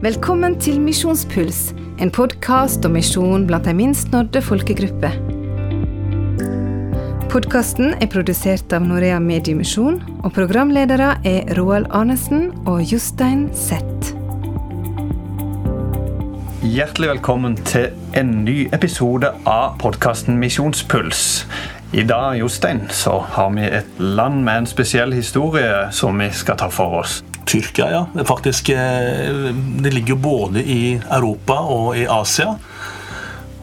Velkommen til Misjonspuls, en podkast om misjon blant de minst nådde folkegrupper. Podkasten er produsert av Norea Mediemisjon, og programledere er Roald Arnesen og Jostein Zett. Hjertelig velkommen til en ny episode av podkasten Misjonspuls. I dag Jostein, så har vi et land med en spesiell historie som vi skal ta for oss. Tyrkia, ja. Det, faktisk, eh, det ligger jo både i Europa og i Asia.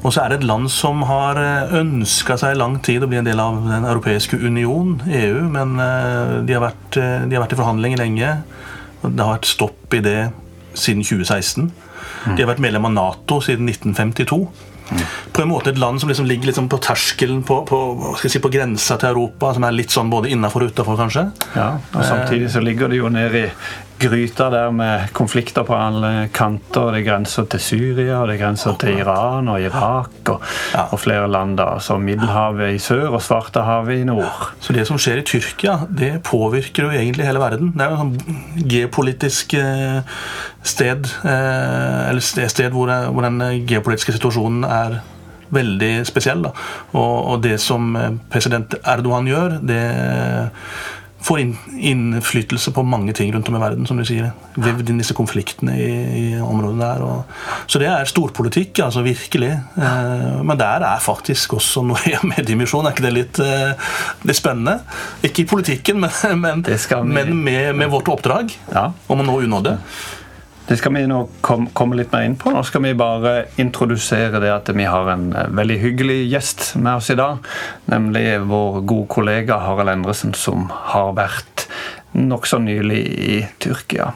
Og så er det et land som har ønska seg i lang tid å bli en del av Den europeiske union, EU. Men eh, de har vært, eh, de har vært i forhandlinger lenge. Det har vært stopp i det siden 2016. De har vært medlem av Nato siden 1952. På en måte et land som liksom ligger liksom på terskelen, på, på, si, på, grensa til Europa, som er litt sånn både innafor og utafor, kanskje. Ja, og Samtidig så ligger det jo nede i gryta der med konflikter på alle kanter. Det er grenser til Syria, det er grenser til Iran og Irak og, ja. og flere land. da, så Middelhavet i sør og Svartehavet i nord. Så det som skjer i Tyrkia, det påvirker jo egentlig hele verden. Det er jo et sånn geopolitisk eh, sted, eh, eller sted hvor, hvor den geopolitiske situasjonen er veldig spesiell. Da. Og, og det som eh, president Erdogan gjør, det får innflytelse på mange ting rundt om i verden, som du sier. Vevd inn disse konfliktene i, i området der. Og, så det er storpolitikk, altså virkelig. Eh, men der er faktisk også Norea Mediemisjon. Er ikke det litt, eh, litt spennende? Ikke i politikken, men, men, men med, med, vårt oppdrag ja. om å nå unåde. Det skal vi nå komme litt mer inn på. Nå skal vi bare introdusere det at vi har en eh, veldig hyggelig gjest med oss i dag. Nemlig vår gode kollega Harald Endresen, som har vært nokså nylig i Tyrkia.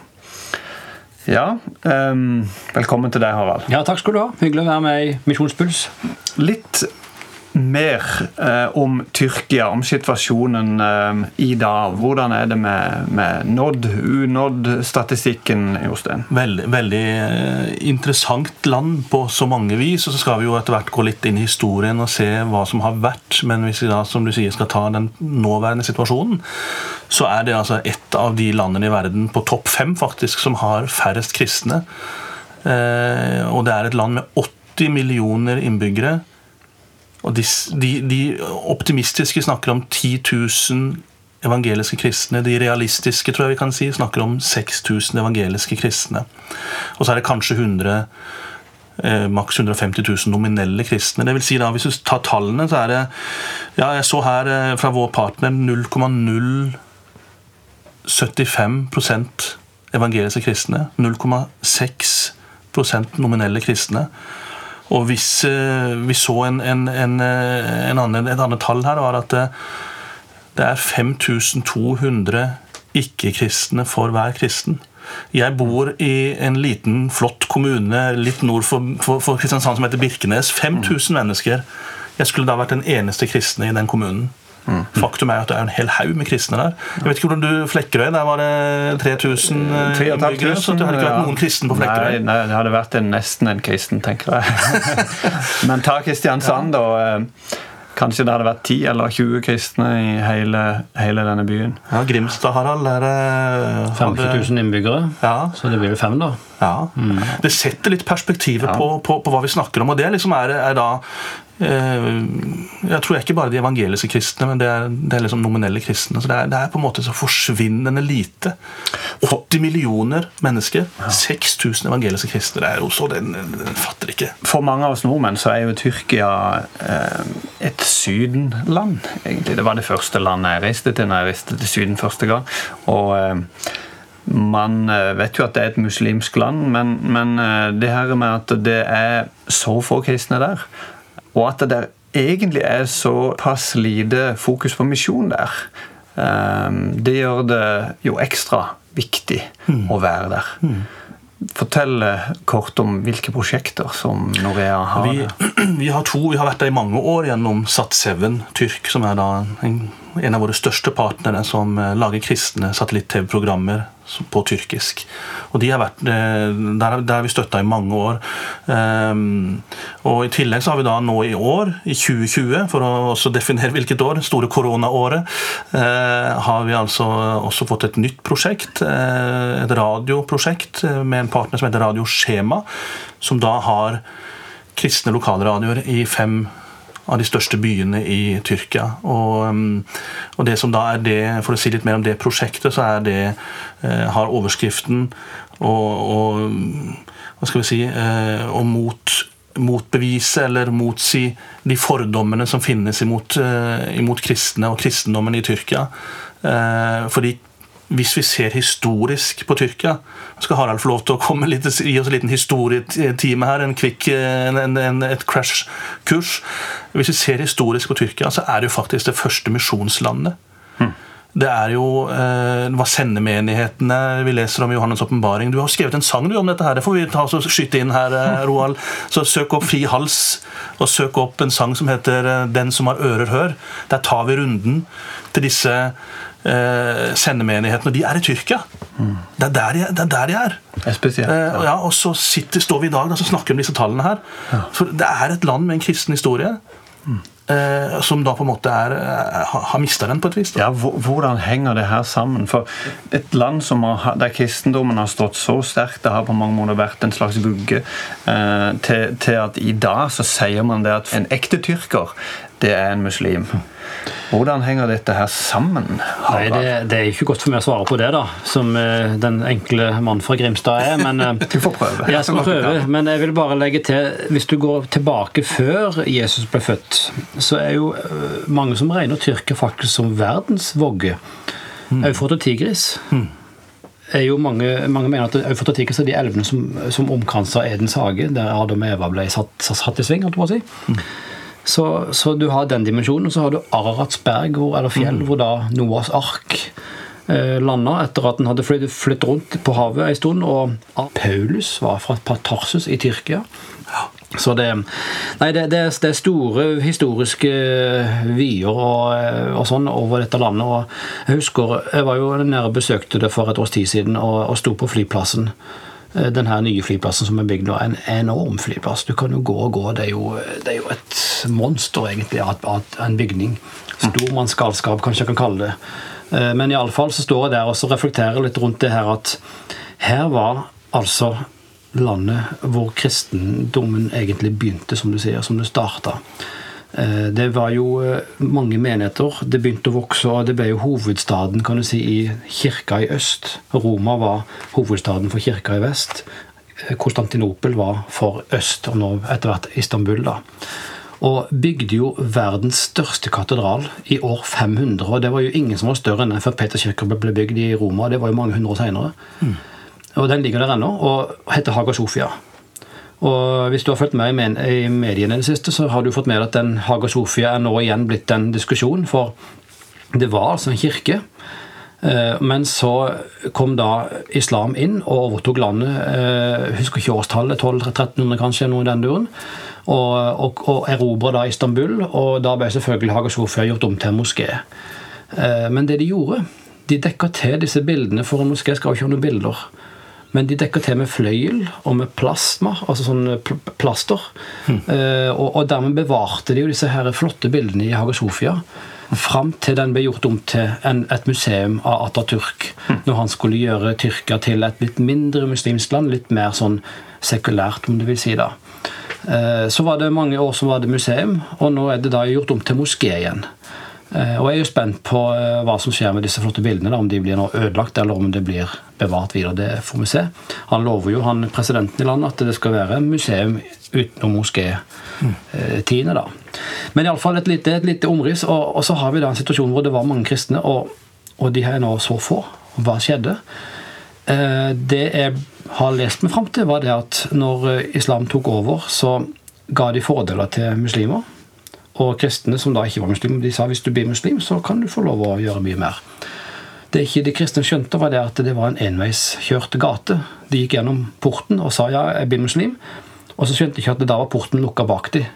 Ja, um, velkommen til deg, Harald. Ja, Takk skal du ha. Hyggelig å være med i Misjonspuls. Litt mer eh, om Tyrkia, om situasjonen eh, i dag. Hvordan er det med, med nådd, unådd-statistikken, Jostein? Veldig, veldig eh, interessant land på så mange vis. Og så skal vi jo etter hvert gå litt inn i historien og se hva som har vært. Men hvis vi da, som du sier, skal ta den nåværende situasjonen, så er det altså et av de landene i verden på topp fem faktisk som har færrest kristne. Eh, og det er et land med 80 millioner innbyggere og de, de, de, optimistiske snakker om 10 000 evangeliske kristne. De realistiske tror jeg vi kan si, snakker om 6000 evangeliske kristne. Og så er det kanskje 100 eh, maks 150 000 nominelle kristne. Det vil si da, Hvis du tar tallene, så er det ja, Jeg så her eh, fra vår partner 0,075% evangeliske kristne. 0,6% nominelle kristne. Og hvis eh, vi så en, en, en, eh, annen, et annet tall her, var at det, det er 5200 ikke-kristne for hver kristen. Jeg bor i en liten, flott kommune litt nord for, for, for Kristiansand som heter Birkenes. 5000 mennesker. Jeg skulle da vært den eneste kristne i den kommunen. Mm. Faktum er at det er en hel haug med kristne der. Jeg vet ikke hvordan du Flekkerøy, der var det 3000 eh, innbyggere. Så det hadde ikke vært noen kristen på Flekkerøy. Nei, nei, det hadde vært en, nesten en kristen, tenker jeg. Men ta Kristiansand, da. Eh, kanskje det hadde vært 10 eller 20 kristne i hele, hele denne byen. Ja, Grimstad, Harald, er det 50 000 innbyggere. Ja. Så det blir fem, da. Ja. Mm. Det setter litt perspektivet ja. på, på, på, hva vi snakker om. og det liksom er, er da jeg tror ikke bare de evangeliske kristne, men det er, det er liksom nominelle kristne. så det er, det er, på en måte så forsvinnende lite. 80 millioner mennesker. Ja. 6000 evangeliske kristne. Det er jo så, den, den, fatter ikke. For mange av oss nordmenn så er jo Tyrkia eh, et sydenland. egentlig. Det var det første landet jeg reiste til når jeg reiste til Syden første gang. og eh, man eh, vet jo at det er et muslimsk land, men, men det her med at det er så få kristne der og at det egentlig er såpass lite fokus på misjon der, ehm, det gjør det jo ekstra viktig mm. å være der. Mm. Fortell kort om hvilke prosjekter som Norea har. Vi, vi, har to. Vi har vært der i mange år gjennom Sat7 Tyrk, som er da en en av våre største partnere som eh, lager kristne satellitt-TV-programmer på tyrkisk. Og de har vært, eh, Der har vi støtta i mange år. Um, og I tillegg så har vi da nå i år, i 2020, for å også definere hvilket år, store koronaåret, uh, har vi altså også fått et nytt prosjekt. Et radioprosjekt med en partner som heter Radio Skjema, som da har kristne lokalradioer i fem av de største byene i Tyrkia. Og, um, og, det som da er det, For å si litt mer om det prosjektet, så er det eh, har overskriften og, og, Hva skal vi si og mot, motbevise eller motsi de fordommene som finnes imot, eh, imot kristne og kristendommen i Tyrkia. Eh, fordi hvis vi ser historisk på Tyrkia Skal Harald få lov til å komme litt, gi oss en liten historietime her? En en, et crash-kurs. Hvis vi ser historisk på Tyrkia, så er det jo faktisk det første misjonslandet. Mm. Det er jo eh, hva sendemenighetene vi leser om Johannes' åpenbaring. Du har skrevet en sang du om dette. her, Det får vi ta og skyte inn her, eh, Roald. Så søk opp Fri hals, og søk opp en sang som heter eh, 'Den som har ører, hør'. Der tar vi runden til disse eh, og De er i Tyrkia. Mm. Det, er der de, det, er der de er. Det er spesielt. Eh, ja, og så sitter, står vi i dag og snakker om disse tallene her. Ja. For det er et land med en kristen historie. Mm. Eh, som da på en måte er, eh, har mista den på et vis. Da. Ja, Hvordan henger det her sammen? For et land har, der kristendommen har stått så sterkt, det har på mange måter vært en slags vugge, eh, til, til, at i dag så sier man det at en ekte tyrker, det er en muslim. Hvordan henger dette her sammen? Nei, det, det, er ikke godt for meg å svare på det, da, som uh, den enkle mann fra Grimstad er. Men, uh, du får prøve. Jeg skal prøve, men jeg vil bare legge til Hvis du går tilbake før Jesus ble født, så er jo uh, mange som regner Tyrkia faktisk som verdens vogge. Mm. Eufrat og Tigris. Mm. Er jo mange, mange mener at Eufrat og Tigris er de elvene som, som omkranser Edens hage, der Adam og Eva ble satt, satt i sving. si. Mm. Så, så, du har den dimensjonen. Og så har du Araratsberg, hvor, eller fjell, mm. hvor da Noas ark eh, landa etter at den hadde flyttet, flyttet rundt på havet en stund. Og Paulus var fra Tarsus i Tyrkia. Så det, nei, det, det, det er store historiske vyer og, og, sånn over dette landet. og Jeg husker, jeg var jo nede og besøkte det for et års tid siden og, og sto på flyplassen. Eh, den her nye flyplassen som er bygd nå, en enorm flyplass. Du kan jo gå og gå. Det er jo, det er jo et monster, egentlig, av en bygning. Stormannsgalskap, kanskje jeg kan kalle det. Eh, men iallfall så står jeg der og så reflekterer litt rundt det her at her var altså landet hvor kristendommen egentlig begynte, som du sier, som det starta. Eh, det var jo eh, mange menigheter. Det begynte å vokse, og det ble jo hovedstaden kan du si, i kirka i øst. Roma var hovedstaden for kirka i vest. Eh, Konstantinopel var for øst, og nå etter hvert Istanbul. da. Og bygde jo verdens største katedral i år 500. Og det var jo ingen som var større enn før Peterkirka ble bygd i Roma. Det var jo mange hundre år seinere. Mm. Og den ligger der ennå, og heter Haga Sofia. Og Hvis du har fulgt med i mediene i det siste, så har du fått med at den Haga Sofia er nå igjen blitt en diskusjon. For det var altså en kirke. Eh, men så kom da islam inn og overtok landet. Jeg eh, husker ikke årstallet, 1200-1300 kanskje, noe i den duren. Og, og, og erobra da Istanbul, og da ble selvfølgelig Haga Sofia gjort om til en moské. Eh, men det de gjorde, de dekka til disse bildene, for en moské skal jo ikke ha noen bilder. Men de dekker til med fløyel og med plasma, altså sånn pl plaster. Mm. Eh, og, og, dermed bevarte de jo disse her flotte bildene i Haga Sofia. Fram til den ble gjort om til en, et museum av Atatürk. Mm. Når han skulle gjøre Tyrkia til et litt mindre muslimsk land. Litt mer sånn sekulært, om du vil si. da. Eh, så var det mange år som var det museum, og nå er det da gjort om til moské igjen. Eh, og jeg er jo spent på eh, hva som skjer med disse flotte bildene. Om de blir nå ødelagt, eller om det blir bevart videre. Det får vi se. Han lover jo, han presidenten i landet, at det skal være museum utenom moské-tiende. da. Men iallfall et lite, et lite omriss. Og, og, så har vi da en situasjon hvor det var mange kristne, og, og de er nå så få. Hva skjedde? Eh, det jeg har lest meg fram til, var det at når islam tok over, så ga de fordeler til muslimer. Og kristne som da ikke var muslimer, de sa hvis du blir muslim, så kan du få lov å gjøre mye mer. Det ikke de kristne skjønte, var det at det var en enveiskjørt gate. De gikk gjennom porten og sa ja, jeg blir muslim. Og så skjønte de ikke at det da var porten lukka bak dem.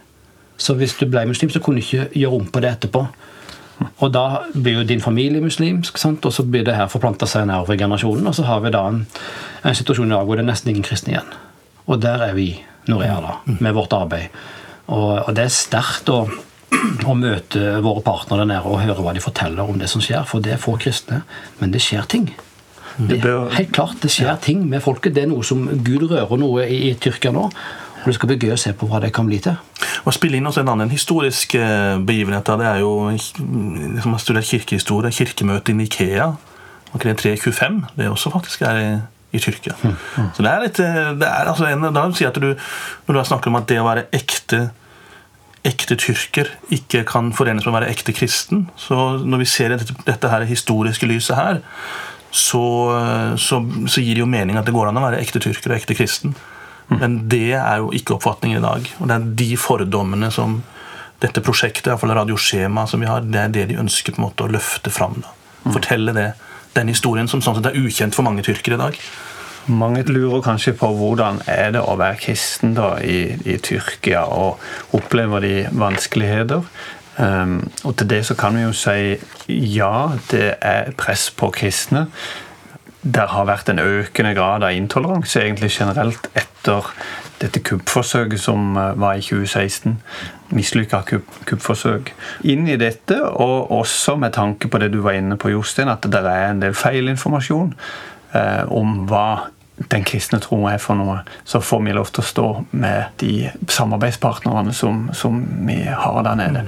Så hvis du ble muslim, så kunne du ikke gjøre om på det etterpå. Og da blir jo din familie muslimsk, sant? og så blir det her forplanta seg nedover generasjonen. Og så har vi da en, en situasjon i dag hvor det er nesten ingen kristne igjen. Og der er vi, Norea, da, med vårt arbeid. Og, og det er sterkt å, å møte våre partnere der nede og høre hva de forteller om det som skjer. For det er få kristne, men det skjer ting. Det helt klart, det skjer ting med folket. Det er noe som Gud rører noe i, i Tyrkia nå. Og det skal bli gøy å se på hva det kan bli til. Å spille inn også en annen historisk eh, begivenhet det er jo som har studert kirkehistorie, kirkemøtet i Nikea omkring 325. Det er også faktisk er i, i Tyrkia. Mm. Mm. Så det er litt eh, det er altså en, da vil si at du, Når du har snakket om at det å være ekte ekte tyrker ikke kan forenes med å være ekte kristen, så når vi ser dette, dette her historiske lyset her, så, så, så, gir det jo mening at det går an å være ekte tyrker og ekte kristen. Mm. Men det er jo ikke oppfatningen i dag. Og det er de fordommene som dette prosjektet, iallfall radioskjemaet som vi har, det er det de ønsker på en måte å løfte fram. Da. Mm. Fortelle det, den historien som sånn sett er ukjent for mange tyrkere i dag. Mange lurer kanskje på hvordan er det å være kristen da i, i Tyrkia, og opplever de vanskeligheter. Um, og til det så kan vi jo si ja, det er press på kristne det har vært en økende grad av intoleranse egentlig generelt etter dette kuppforsøket som eh, var i 2016. Mislykka kuppforsøk. Inn i dette, og også med tanke på det du var inne på, Jostein, at det er en del feilinformasjon om hva den kristne tro er for noe, så får vi lov til å stå med de samarbeidspartnerne som, som vi har der nede.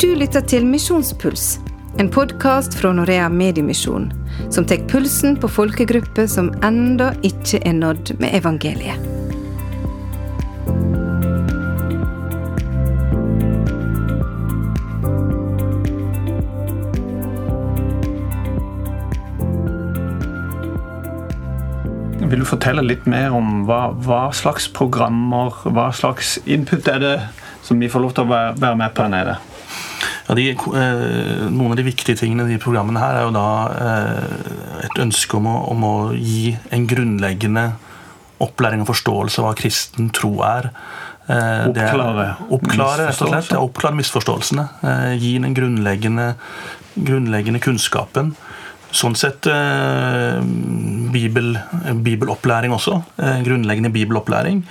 Du lytter til Misjonspuls, en podkast fra Norea Mediemisjon, som tar pulsen på folkegrupper som enda ikke er nådd med evangeliet. Vil du fortelle litt mer om hva, hva, slags programmer, hva slags input er det som vi får lov til å være med på her nede? Ja, de, eh, noen av de viktige tingene i de programmene her er jo da eh, et ønske om å, om å, gi en grunnleggende opplæring og forståelse av hva kristen tro er. Eh, oppklare, oppklare rett og slett. Ja, oppklare misforståelsene. Eh, gi den grunnleggende, grunnleggende kunnskapen. Sånn sett eh, bibel, bibelopplæring også. Eh, grunnleggende bibelopplæring.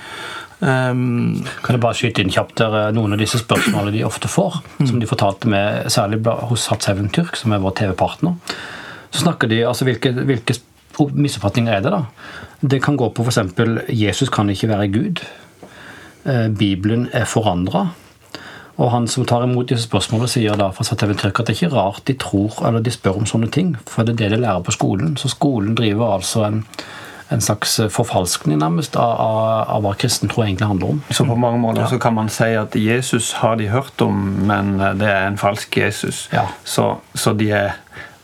Um, kan jeg bare skyte inn kjapt der, eh, Noen av disse spørsmålene de ofte får, mm. som de fortalte med, særlig hos Hatshaugen Tyrk, som er vår TV-partner, så snakker de altså hvilke, hvilke misoppfatninger er det. da? Det kan gå på f.eks.: Jesus kan ikke være Gud. Bibelen er forandra. Og han som tar imot disse spørsmålene, sier da fra Satevin Tyrk at det er ikke rart de tror eller de spør om sånne ting, for det er det de lærer på skolen. Så skolen driver altså en en slags forfalskning nærmest av, av, av, hva kristen tro egentlig handler om. Så på mange måter ja. så kan man si at Jesus har de hørt om, men det er en falsk Jesus. Ja. Så, så de er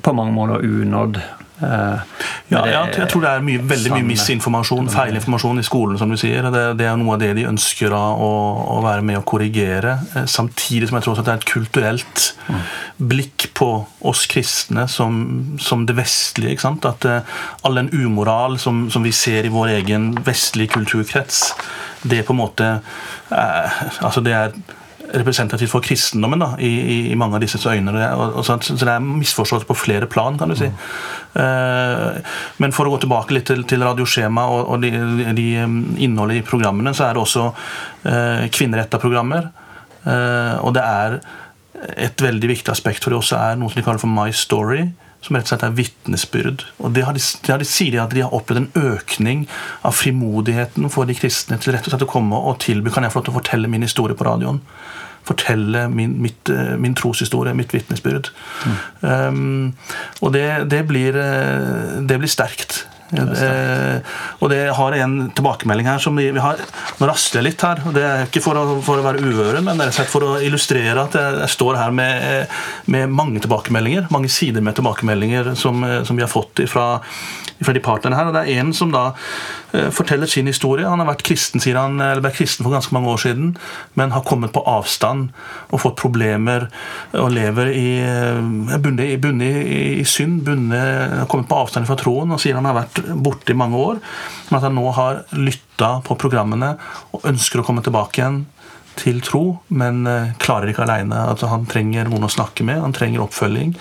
på mange måter unådd Eh, ja, jeg tror det er mye, veldig mye misinformasjon, feilinformasjon i skolen. som du sier. Det, det, er noe av det de ønsker å, å være med å korrigere. Eh, samtidig som jeg tror at det er et kulturelt mm. blikk på oss kristne som, som det vestlige. ikke sant? At uh, all den umoral som, som, vi ser i vår egen vestlige kulturkrets, det på en måte uh, altså det er representativt for kristendommen da, i, i, mange av disses øyne. Og, og, så, så, det er misforståelse på flere plan, kan du si. Mm. Uh, men for å gå tilbake litt til, til radioskjema og, og de, de, innholdet i programmene, så er det også uh, kvinneretta programmer. Uh, og det er et veldig viktig aspekt for det også er noe som de kaller for My Story som rett og slett er vitnesbyrd. Og det har de, de, har de sier at de har opplevd en økning av frimodigheten for de kristne til rett og slett å komme og tilby kan jeg få lov til å fortelle min historie på radioen fortelle min, mitt, eh, min troshistorie, mitt vitnesbyrd. Mm. Um, og det, det, blir, eh, det, blir, sterkt. Eh, og det har en tilbakemelding her som vi, har Nå rasler jeg litt her. og Det er ikke for å, for å være uvøren, men rett og for å illustrere at jeg, jeg står her med, med, mange tilbakemeldinger. Mange sider med tilbakemeldinger som, som vi har fått fra, de partnerne her. og Det er en som da uh, forteller sin historie. Han har vært kristen, sier han, eller ble kristen for ganske mange år siden, men har kommet på avstand og fått problemer og lever i bundet bundet i, i synd. Bundet, har kommet på avstand fra troen og sier han har vært borte i mange år, men at han nå har lytta på programmene og ønsker å komme tilbake igjen til tro, men eh, klarer ikke aleine. Altså, han trenger noen å snakke med, han trenger oppfølging.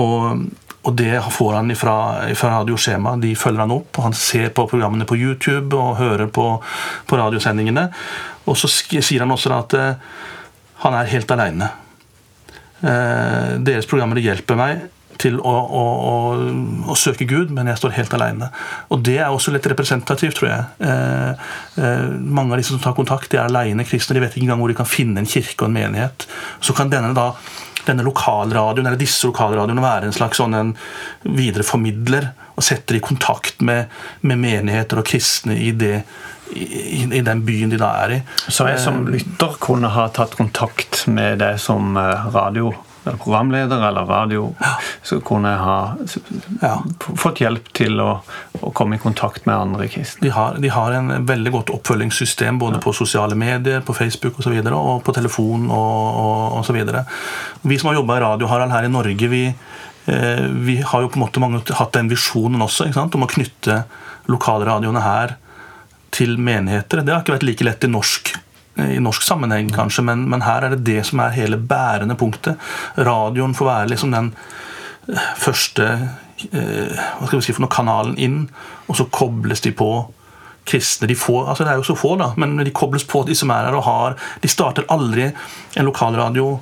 Og, og det får han fra, radioskjema. Radio De følger han opp, og han ser på programmene på YouTube og hører på, på radiosendingene. Og så sier han også at uh, han er helt aleine. Uh, deres programmer hjelper meg til å, å, å, å, søke Gud, men jeg står helt alene. Og det er også litt representativt, tror jeg. Eh, eh, mange av de som tar kontakt, de er alene kristne. De vet ikke engang hvor de kan finne en kirke og en menighet. Så kan denne da denne lokalradioen, eller disse lokalradioene være en slags sånn en videreformidler og setter i kontakt med, med menigheter og kristne i, det, i, i, den byen de da er i. Så jeg som eh, lytter kunne ha tatt kontakt med deg som eh, radio eller programleder eller radio, så kunne jeg ha ja. fått hjelp til å, å, komme i kontakt med andre kristne. De har, de har en veldig godt oppfølgingssystem både ja. på sosiale medier, på Facebook og, så videre, og på telefon og osv. Vi som har jobba i Radio Harald her i Norge, vi, eh, vi har jo på en måte mange hatt den visjonen også om å knytte lokalradioene her til menigheter. Det har ikke vært like lett i norsk i norsk sammenheng, kanskje, men, men, her er det det som er hele bærende punktet. Radioen får være liksom den eh, første eh, hva skal vi si for noe, kanalen inn, og så kobles de på kristne. De får, altså Det er jo så få, da, men de kobles på, de som er her og har De starter aldri en lokalradio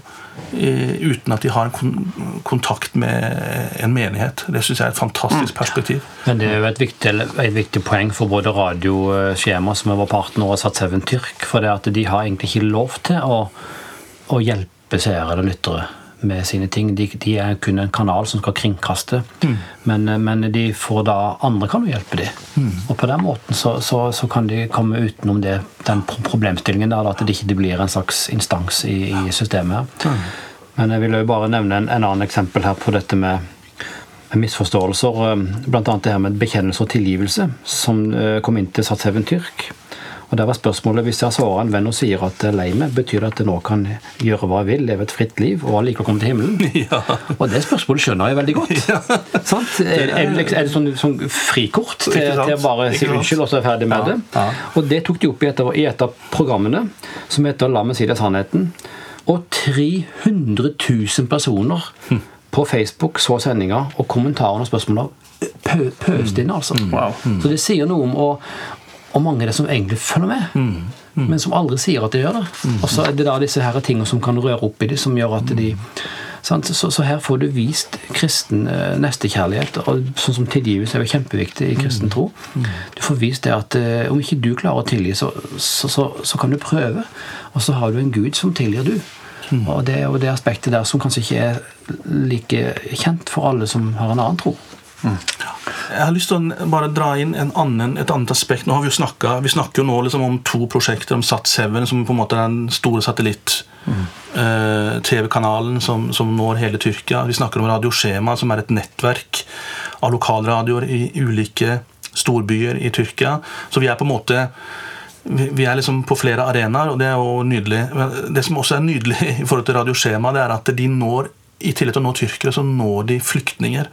uten at de har en kontakt med en menighet. Det syns jeg er et fantastisk mm. perspektiv. Men det er jo et viktig, et viktig poeng for både radioskjema, som er vår partner, og Sat7 Tyrk. For det at de har egentlig ikke lov til å, å hjelpe seere eller lyttere med sine ting. De, de, er kun en kanal som skal kringkaste. Mm. Men, men, de får da andre kan jo hjelpe dem. Mm. Og på den måten så, så, så, kan de komme utenom det, den problemstillingen der, at det ikke blir en slags instans i, i systemet. Mm. Men jeg vil jo bare nevne en, en annen eksempel her på dette med, misforståelser. Bl.a. det her med bekjennelse og tilgivelse, som eh, kom inn til Sats7 Tyrk. Og der var spørsmålet Hvis jeg svarer en venn og sier at jeg er lei meg, betyr det at jeg nå kan gjøre hva jeg vil, leve et fritt liv og allikevel komme til himmelen? Ja. Og det spørsmålet skjønner jeg veldig godt. Ja. Er, er, det, er, det sånn, sånn frikort til, til, å bare si unnskyld og så er ferdig med ja. det? Og det tok de opp i et, i et av programmene som heter La meg si det sannheten. Og 300 000 personer hm. på Facebook så sendinga, og kommentarene og spørsmålene pø, pøste inn. altså. Mm. Wow. Mm. Så det sier noe om å, og mange er det som egentlig følger med, mm. Mm. men som aldri sier at de gjør det. Mm. Og så er det da disse her tingene som kan røre opp i dem, som gjør at de så, så, her får du vist kristen eh, nestekjærlighet. og Sånn som tilgivelse er jo kjempeviktig i kristen tro. Mm. Du får vist det at uh, om ikke du klarer å tilgi, så, så, kan du prøve. Og så har du en Gud som tilgir du. Mm. Og det er jo det aspektet der som kanskje ikke er like kjent for alle som har en annen tro. Mm. Jeg har lyst til å bare dra inn annen, et annet aspekt. Nå har Vi jo snakket, vi snakker jo nå liksom om to prosjekter, om Sat7, som på en måte er den store satellitt-TV-kanalen mm. eh, som, som, når hele Tyrkia. Vi snakker om Radioskjema, som er et nettverk av lokalradioer i ulike storbyer i Tyrkia. Så vi er på en måte vi er liksom på flere arenaer, og det er jo nydelig. Det som også er nydelig i forhold til Radioskjema, det er at de når i tillegg til å nå tyrkere, så når de flyktninger.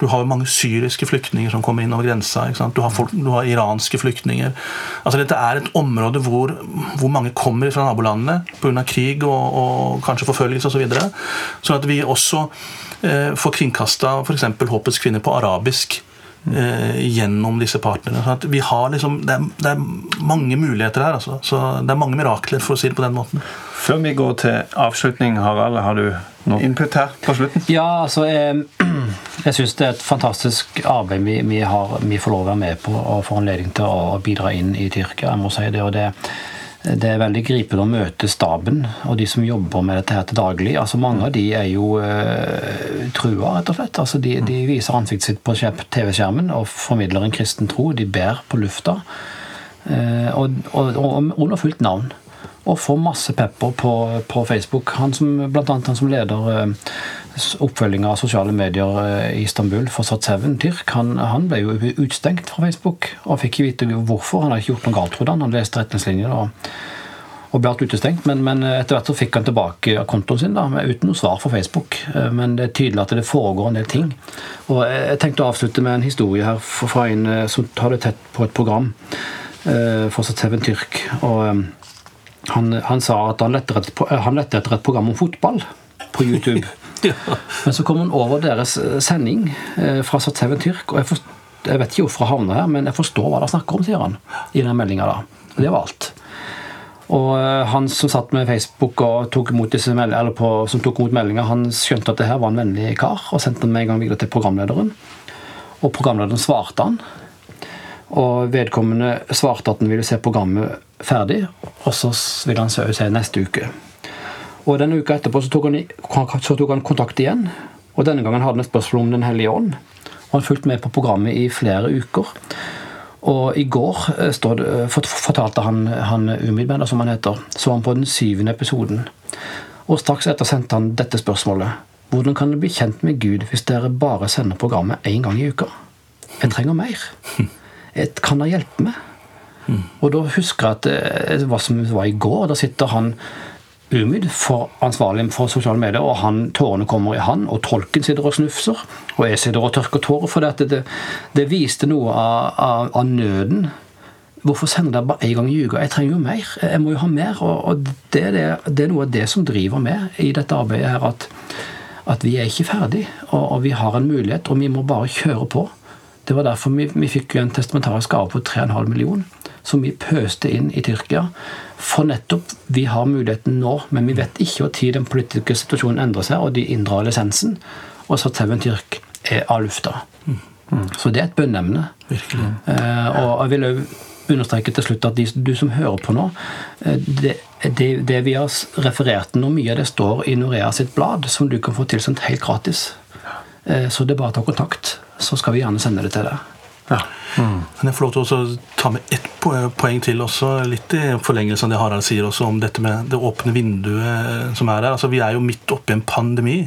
Du har mange syriske flyktninger som kommer inn over grensa. Du har, folk, du, har iranske flyktninger. Altså Dette er et område hvor, hvor mange kommer fra nabolandene pga. krig og, og kanskje forfølgelse osv. Så videre. sånn at vi også eh, får kringkasta f.eks. Håpets kvinner på arabisk. Eh, gjennom disse partnerne. Sånn vi har liksom, det er, det, er, mange muligheter her. Altså. Så det er mange mirakler, for å si det på den måten. Før vi går til avslutning, Harald, har du noe input her på slutten? Ja, altså Jeg, jeg syns det er et fantastisk arbeid vi, vi, har, vi, får lov å være med på og får anledning til å bidra inn i Tyrkia. jeg må si det, og det det er veldig gripende å møte staben og de som jobber med dette her til daglig. Altså Mange av de er jo uh, trua, rett og slett. Altså de, de viser ansiktet sitt på TV-skjermen og formidler en kristen tro. De ber på lufta. Uh, og, og, og, under fullt navn. Og får masse pepper på, på Facebook. Han som, blant annet han som leder uh, oppfølging av sosiale medier eh, i Istanbul for Sat7 Tyrk, han, han, ble jo utstengt fra Facebook og fikk ikke vite hvorfor. Han hadde ikke gjort noe galt, trodde han. Han leste retningslinjene. Og, og ble alt utestengt. Men, men etter hvert så fikk han tilbake kontoen sin da, uten noe svar fra Facebook. Eh, men det er tydelig at det foregår en del ting. Og Jeg tenkte å avslutte med en historie her fra en eh, som tar det tett på et program. for Seven Tyrk. og han, han, sa at han lette, etter, han lette etter et program om fotball på YouTube. Men så kom hun over deres sending fra Sat7 Tyrk. og jeg, forstod, jeg vet ikke hvorfor jeg havna her, men jeg forstår hva de snakker om, sier han i den meldinga. Det var alt. Og eh, han som satt med Facebook og tok imot disse på, som tok imot meldinga, han skjønte at det her var en vennlig kar, og sendte den med en gang videre til programlederen. Og programlederen svarte han. Og vedkommende svarte at han ville se programmet ferdig, og så ville han se neste uke. Og denne uka etterpå så tok, han, så tok han kontakt igjen, og denne gangen hadde han et spørsmål om Den hellige ånd. Og han fulgte med på programmet i flere uker. Og i går stod, eh, fortalte han, han Umidbender, som han heter, så han på den syvende episoden. Og straks etter sendte han dette spørsmålet. Hvordan kan dere bli kjent med Gud hvis dere bare sender programmet én gang i uka? Jeg trenger mer. Jeg kan dere hjelpe meg? Og da husker jeg at det eh, var som det var i går. Da sitter han Umid for ansvarlig for sosiale medier, og han, tårene kommer i han, og tolken sitter og snufser, og jeg sitter og tørker tårer, for det, det, viste noe av, av, av, nøden. Hvorfor sender dere bare én gang i uka? Jeg trenger jo mer. Jeg må jo ha mer. Og, og det, det, det, er noe av det som driver med i dette arbeidet her, at, at vi er ikke ferdig, og, og, vi har en mulighet, og vi må bare kjøre på. Det var derfor vi, vi fikk en testamentarisk gave på 3,5 millioner som vi pøste inn i Tyrkia. For nettopp vi har muligheten nå, men vi vet ikke når den politiske situasjonen endrer seg, og de inndrar lisensen. Og så Tauen Tyrk er av lufta. Mm. Så det er et bønneemne. Eh, og jeg vil òg understreke til slutt at de, du som hører på nå eh, det, det, det, vi har referert nå, mye av det står i Norea sitt blad, som du kan få tilsendt helt gratis. Eh, så det er bare å ta kontakt, så skal vi gjerne sende det til deg. Ja. Mm. Men jeg får lov til å ta med ett poeng til også, litt i forlengelse av det Harald sier også om dette med det åpne vinduet som er her. Altså, vi er jo midt oppi en pandemi.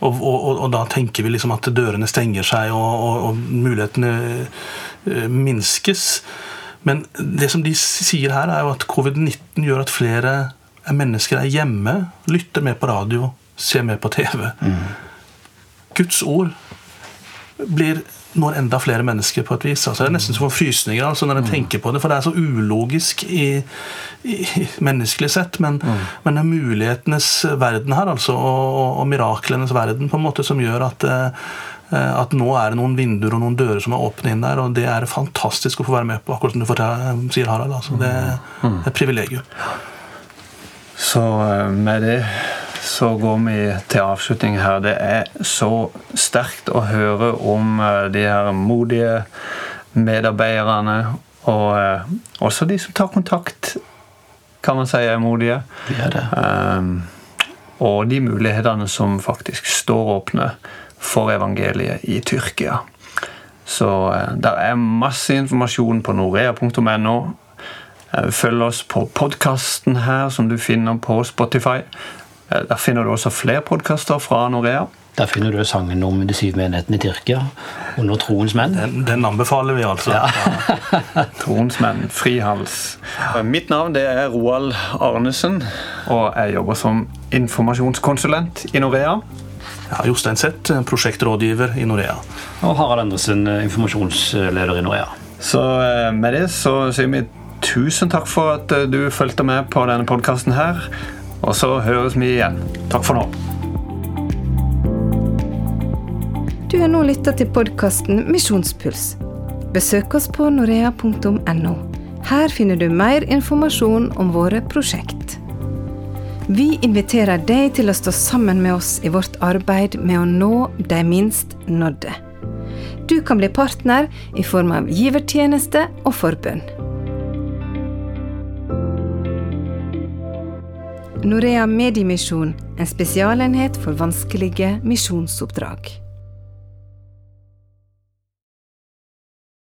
Og, og, og, da tenker vi liksom at dørene stenger seg, og, og mulighetene uh, minskes. Men det som de sier her, er jo at covid-19 gjør at flere mennesker er hjemme, lytter mer på radio, ser mer på TV. Mm. Guds ord blir når enda flere mennesker på et vis. Altså, det er nesten som en frysninger altså, når jeg mm. tenker på det, for det er så ulogisk i, i, menneskelig sett. Men, mm. men, det er mulighetenes verden her, altså, og, og, miraklenes verden, på en måte, som gjør at, eh, at nå er det noen vinduer og noen dører som er åpne inn der, og det er fantastisk å få være med på, akkurat som du fortell, sier, Harald. Altså, det, mm. det er et privilegium. Så eh, med det så går vi til avslutning her. Det er så sterkt å høre om eh, de her modige medarbeiderne. Og eh, også de som tar kontakt, kan man si er modige. De er det. Um, og de mulighetene som faktisk står åpne for evangeliet i Tyrkia. Så uh, det er masse informasjon på norea.no. Følg oss på podkasten her, som du finner på Spotify. Eh, der finner du også flere podkaster fra Norea. Der finner du sangen om de syv menighetene i Tyrkia under Troens menn. Den, den anbefaler vi, altså. Ja. troens menn, frihals. Mitt navn det er Roald Arnesen, og jeg jobber som informasjonskonsulent i Norea. Ja, Jostein Sett, prosjektrådgiver i Norea. Og Harald Andersen, informasjonsleder i Norea. Så eh, med det så sier vi tusen takk for at eh, du fulgte med på denne podkasten her. Og så høres vi igjen. Takk for nå. Du har nå lytta til podkasten Misjonspuls. Besøk oss på norea.no. Her finner du mer informasjon om våre prosjekt. Vi inviterer deg til å stå sammen med oss i vårt arbeid med å nå de minst nådde. Du kan bli partner i form av givertjeneste og forbønn. Norea Mediemisjon, en spesialenhet for vanskelige misjonsoppdrag.